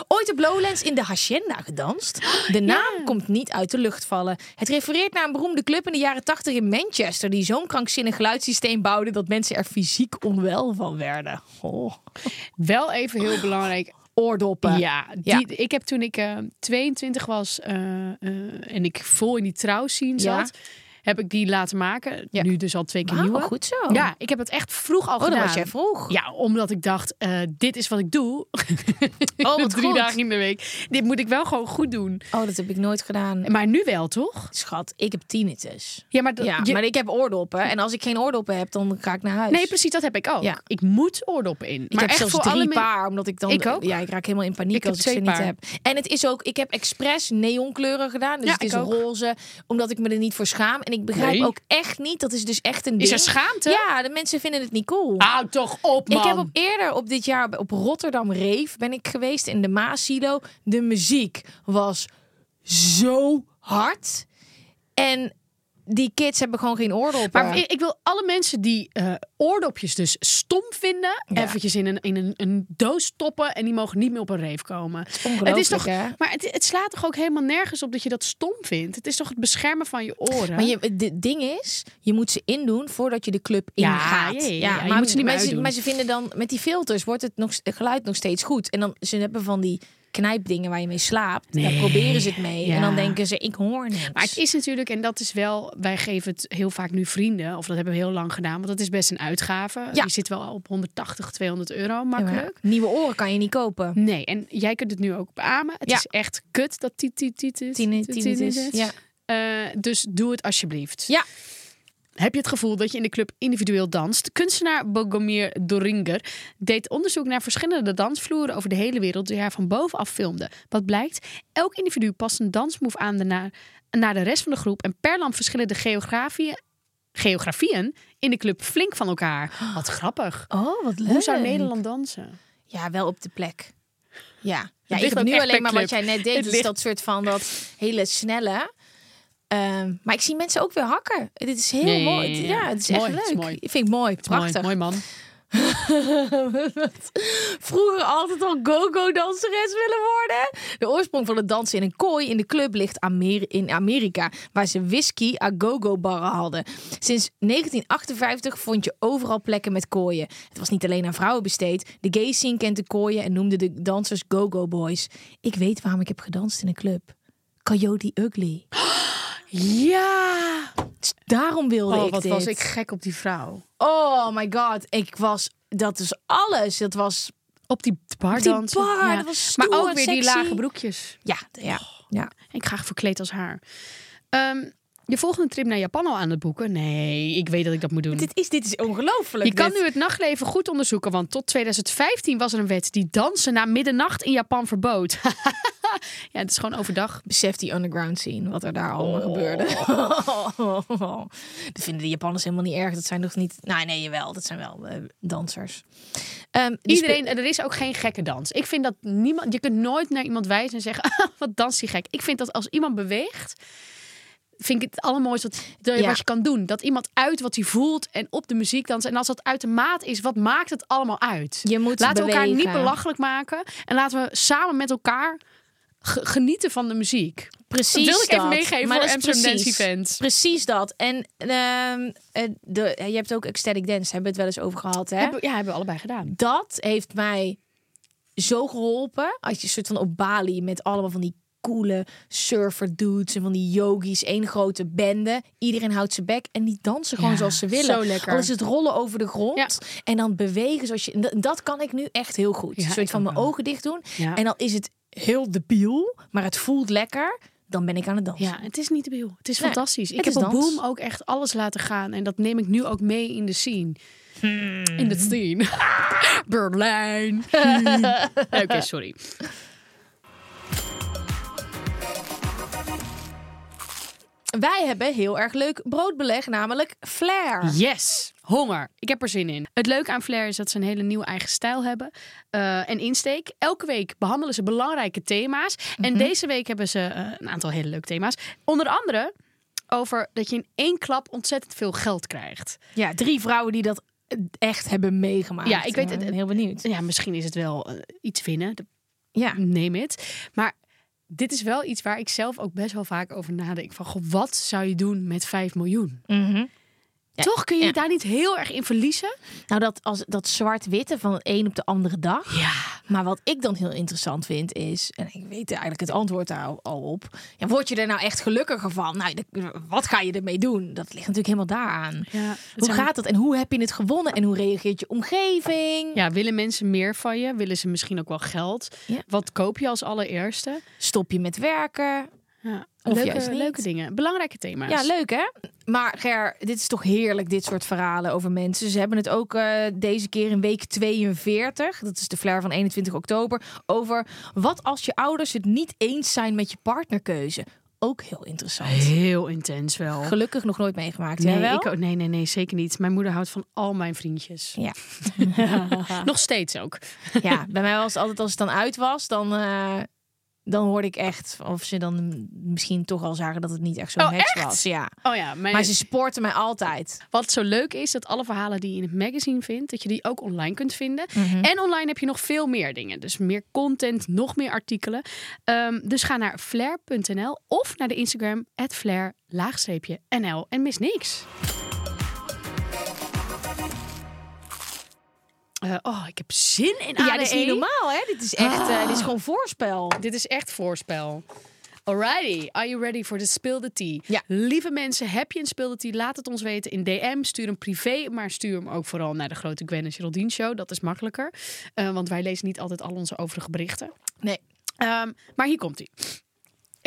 Ooit op Lowlands in de Hacienda gedanst. De naam komt niet uit de lucht vallen. Het refereert naar een beroemde club in de jaren 80 in Manchester... die zo'n krankzinnig geluidssysteem bouwde... dat mensen er fysiek onwel van werden. Oh. Wel even heel belangrijk. Oordoppen. Ja, die, ik heb toen ik eh, 22 was eh, eh, en ik vol in die trouwscene Ja. Heb ik die laten maken. Ja. Nu dus al twee keer nieuwe. goed zo. Ja, ik heb het echt vroeg al Oh, gedaan. was jij vroeg. Ja, omdat ik dacht, eh, dit is wat ik doe. Oh, wat Drie goed. dagen in de week. Dit moet ik wel gewoon goed doen. Oh, dat heb ik nooit gedaan. Maar nu wel, toch? Schat, ik heb tinnitus. Ja, maar, Ja, je- maar ik heb oordoppen. En als ik geen oordoppen heb, dan ga ik naar huis. Nee, precies, dat heb ik ook. Ja. Ik moet oordoppen in. Ik maar heb echt zelfs voor drie alle paar, omdat ik dan... Ik ook. Ja, ik raak helemaal in paniek Ik als ik ze niet heb. En het is ook... Ik heb expres neonkleuren gedaan. Dus Ja, het is roze, omdat ik me er niet voor schaam. En ik begrijp Nee. ook echt niet, dat is dus echt een Is ding. er schaamte? Ja, de mensen vinden het niet cool. Hou toch op, man. Ik heb op eerder op dit jaar op Rotterdam Reef ben ik geweest in de Maasilo. De muziek was zo hard. En die kids hebben gewoon geen oordoppen. Maar ik, ik wil alle mensen die eh, oordopjes dus stom vinden, Ja. eventjes in, een, in een, een doos stoppen en die mogen niet meer op een reef komen. Het is toch, hè? maar het, het slaat toch ook helemaal nergens op dat je dat stom vindt. Het is toch het beschermen van je oren. Maar je, het ding is, je moet ze indoen voordat je de club ingaat. ja, ja, maar, moet ze niet maar ze vinden dan, met die filters wordt het, nog, het geluid nog steeds goed. En dan, ze hebben van die knijpdingen waar je mee slaapt. Daar Nee. proberen ze het mee. Ja. En dan denken ze, ik hoor niks. Maar het is natuurlijk, en dat is wel, wij geven het heel vaak nu vrienden, of dat hebben we heel lang gedaan, want dat is best een uitgave. Ja. Die zit wel op 180, 200 euro Ja, makkelijk. Nieuwe oren kan je niet kopen. Nee, en jij kunt het nu ook beamen. Het Ja. is echt kut dat tit tit- Tine- tit- tinnitus. tit- Ja. Eh, dus doe het alsjeblieft. Ja. Heb je het gevoel dat je in de club individueel danst? Kunstenaar Bogomir Doringer deed onderzoek naar verschillende dansvloeren over de hele wereld die hij van bovenaf filmde. Wat blijkt? Elk individu past een dansmove aan de naar, naar de rest van de groep en per land verschillen de geografieën, geografieën in de club flink van elkaar. Wat grappig. Oh, wat leuk. Hoe zou Nederland dansen? Ja, wel op de plek. Ja, ja ik nu alleen maar club. wat jij net deed. Het Dus ligt- dat soort van dat hele snelle. Ehm, maar ik zie mensen ook weer hakken. Dit is heel mooi. ja, het is Mooi, echt is leuk. mooi. Ik vind ik mooi. Prachtig. Mooi, mooi man. Vroeger altijd al go-go danseres willen worden. De oorsprong van het dansen in een kooi in de club ligt Amer- in Amerika, waar ze whisky a go-go barren hadden. Sinds 1958 vond je overal plekken met kooien. Het was niet alleen aan vrouwen besteed. De gay scene kent de kooien en noemde de dansers go-go boys. Ik weet waarom ik heb gedanst in een club. Coyote Ugly. Ja! Dus daarom wilde Oh, ik wat dit. was ik gek op die vrouw. Oh my god, ik was... Dat is alles. Dat was... Op die bar die dansen. bar, Ja. was maar ook weer die lage broekjes. Ja, ja, ja. Ik graag verkleed als haar. Ehm, je volgende trip naar Japan al aan het boeken? Nee, ik weet dat ik dat moet doen. Dit is, dit is ongelooflijk. Je kan nu het nachtleven goed onderzoeken, want tot 2015 was er een wet die dansen na middernacht in Japan verbood. ja, het is gewoon overdag. Besef die underground scene, wat er daar allemaal gebeurde. dat vinden de Japanners helemaal niet erg. Dat zijn nog niet... Nou, nee, jawel. Dat zijn wel eh, dansers. Ehm, die Iedereen, er is ook geen gekke dans. Ik vind dat niemand, je kunt nooit naar iemand wijzen en zeggen, "Ah, wat danst die gek. Ik vind dat als iemand beweegt, vind ik het allermooiste wat, Ja. wat je kan doen. Dat iemand uit wat hij voelt en op de muziek danst. En als dat uit de maat is, wat maakt het allemaal uit? Je moet laten we elkaar niet belachelijk maken en laten we samen met elkaar genieten van de muziek. Precies Dat wilde ik even meegeven Maar voor Amsterdam Dance Event. Precies dat. En ehm, eh, de, je hebt ook ecstatic dance, hebben we het wel eens over gehad, hè? Ja, hebben we allebei gedaan. dat heeft mij zo geholpen. Als je soort van op Bali met allemaal van die coole surfer dudes en van die yogis, één grote bende. Iedereen houdt zijn bek en die dansen gewoon Ja, zoals ze willen. zo lekker. Al is het rollen over de grond Ja. en dan bewegen zoals je. dat- kan ik nu echt heel goed. Ja, soort van mijn ogen dicht doen en dan is het heel debiel, maar het voelt lekker. dan ben ik aan het dansen. Ja, het is niet te bedoel. Het is Nee, fantastisch. Ik het heb op dans. Boom ook echt alles laten gaan. En dat neem ik nu ook mee in de scene. In de scene. Berlijn. Oké, sorry. Wij hebben heel erg leuk broodbeleg, namelijk flair. Yes, honger. Ik heb er zin in. Het leuke aan Flair is dat ze een hele nieuwe eigen stijl hebben. eh, en insteek. Elke week behandelen ze belangrijke thema's. En deze week hebben ze eh, een aantal hele leuke thema's. Onder andere over dat je in één klap ontzettend veel geld krijgt. Ja, drie vrouwen die dat echt hebben meegemaakt. Ja, ik weet Ik het. ben heel benieuwd. Ja, misschien is het wel eh, iets winnen. Ja, neem het. Maar dit is wel iets waar ik zelf ook best wel vaak over nadenk. Van, goh, wat zou je doen met 5 miljoen? Mhm. Ja, Toch kun je ja. je daar niet heel erg in verliezen? nou dat, als, dat zwart-witte van de een op de andere dag. Ja. Maar wat ik dan heel interessant vind is, en ik weet eigenlijk het antwoord daar al, al op. Ja, word je er nou echt gelukkiger van? Nou, de- wat ga je ermee doen? Dat ligt natuurlijk helemaal daaraan. ja Hoe gaat dat en hoe heb je het gewonnen en hoe reageert je omgeving? Ja, willen mensen meer van je? Willen ze misschien ook wel geld? Ja. Wat koop je als allereerste? Stop je met werken? Ja. Of Leuke, juist niet. leuke dingen. Belangrijke thema's. Ja, leuk hè? Maar Ger, dit is toch heerlijk, dit soort verhalen over mensen. Ze hebben het ook eh, deze keer in week 42, dat is de flair van 21 oktober, over wat als je ouders het niet eens zijn met je partnerkeuze. Ook heel interessant. Heel intens wel. Gelukkig nog nooit meegemaakt. Nee, wel? ik, ook- nee, nee, nee, zeker niet. Mijn moeder houdt van al mijn vriendjes. Ja. Nog steeds ook. ja, bij mij was het altijd als het dan uit was, dan, eh, dan hoorde ik echt of ze dan misschien toch al zagen dat het niet echt zo'n Oh, match echt? was. Ja. Oh ja, mijn, Maar ze supporten mij altijd. Wat zo leuk is, dat alle verhalen die je in het magazine vindt, dat je die ook online kunt vinden. Mhm. En online heb je nog veel meer dingen. Dus meer content, nog meer artikelen. Ehm, dus ga naar flair.nl of naar de Instagram, flair, laagstreepje, NL en mis niks. Eh, oh, ik heb zin in ADE. Ja, dit is niet normaal hè? Dit is echt, Ah. dit is gewoon voorspel. Dit is echt voorspel. Alrighty, are you ready for the spill the tea? Ja. Lieve mensen, heb je een spill the tea? Laat het ons weten in DM. Stuur hem privé, maar stuur hem ook vooral naar de grote Gwen en Geraldine show. Dat is makkelijker, Eh, want wij lezen niet altijd al onze overige berichten. Nee. Ehm, maar hier komt hij.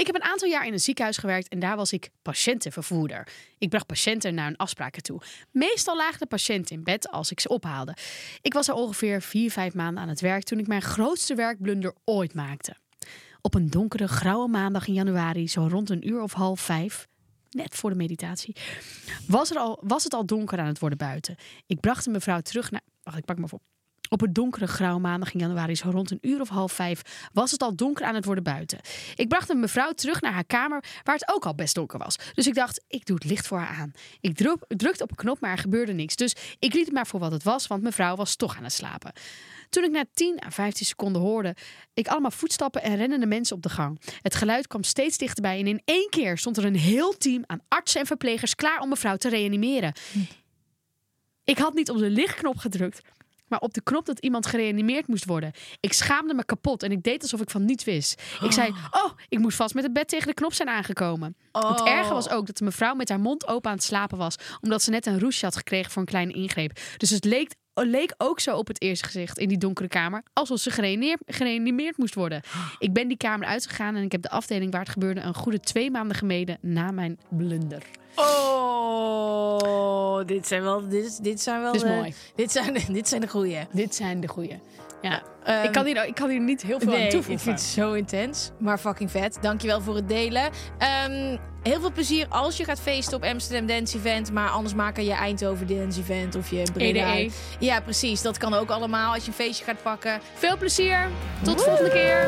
Ik heb een aantal jaar in een ziekenhuis gewerkt en daar was ik patiëntenvervoerder. Ik bracht patiënten naar hun afspraken toe. Meestal lagen de patiënten in bed als ik ze ophaalde. Ik was er ongeveer vier, vijf maanden aan het werk toen ik mijn grootste werkblunder ooit maakte. Op een donkere, grauwe maandag in januari, zo rond een uur of half vijf, net voor de meditatie, was, er al, was het al donker aan het worden buiten. Ik bracht een mevrouw terug naar. Wacht, ik pak me op. Op een donkere grauwe maandag in januari, zo rond een uur of half vijf, was het al donker aan het worden buiten. Ik bracht een mevrouw terug naar haar kamer, waar het ook al best donker was. Dus ik dacht, ik doe het licht voor haar aan. Ik druk- drukte op een knop, maar er gebeurde niks. Dus ik liet het maar voor wat het was, want mevrouw was toch aan het slapen. Toen ik na 10 à 15 seconden hoorde, ik allemaal voetstappen en rennende mensen op de gang. Het geluid kwam steeds dichterbij en in één keer stond er een heel team aan artsen en verplegers klaar om mevrouw te reanimeren. Ik had niet op de lichtknop gedrukt, maar op de knop dat iemand gereanimeerd moest worden. Ik schaamde me kapot en ik deed alsof ik van niets wist. Ik zei, oh, ik moest vast met het bed tegen de knop zijn aangekomen. Het erge was ook dat de mevrouw met haar mond open aan het slapen was, omdat ze net een roesje had gekregen voor een kleine ingreep. Dus het leek, leek ook zo op het eerste gezicht in die donkere kamer, alsof ze gereanimeerd, gereanimeerd moest worden. Ik ben die kamer uitgegaan en ik heb de afdeling waar het gebeurde een goede twee maanden gemeden na mijn blunder. Oh, dit zijn wel, dit, dit zijn wel, Dit is de- mooi. Dit zijn, dit zijn de goeie. Dit zijn de goeie. Ja, Ehm, ik, kan hier, ik kan hier niet heel veel Nee, aan ik toevoegen. vind het zo intens, maar fucking vet. Dankjewel voor het delen. Ehm, heel veel plezier als je gaat feesten op Amsterdam Dance Event. Maar anders maak er je Eindhoven Dance Event of je Breda. EDE. Ja, precies. Dat kan ook allemaal als je een feestje gaat pakken. Veel plezier. Tot de volgende keer.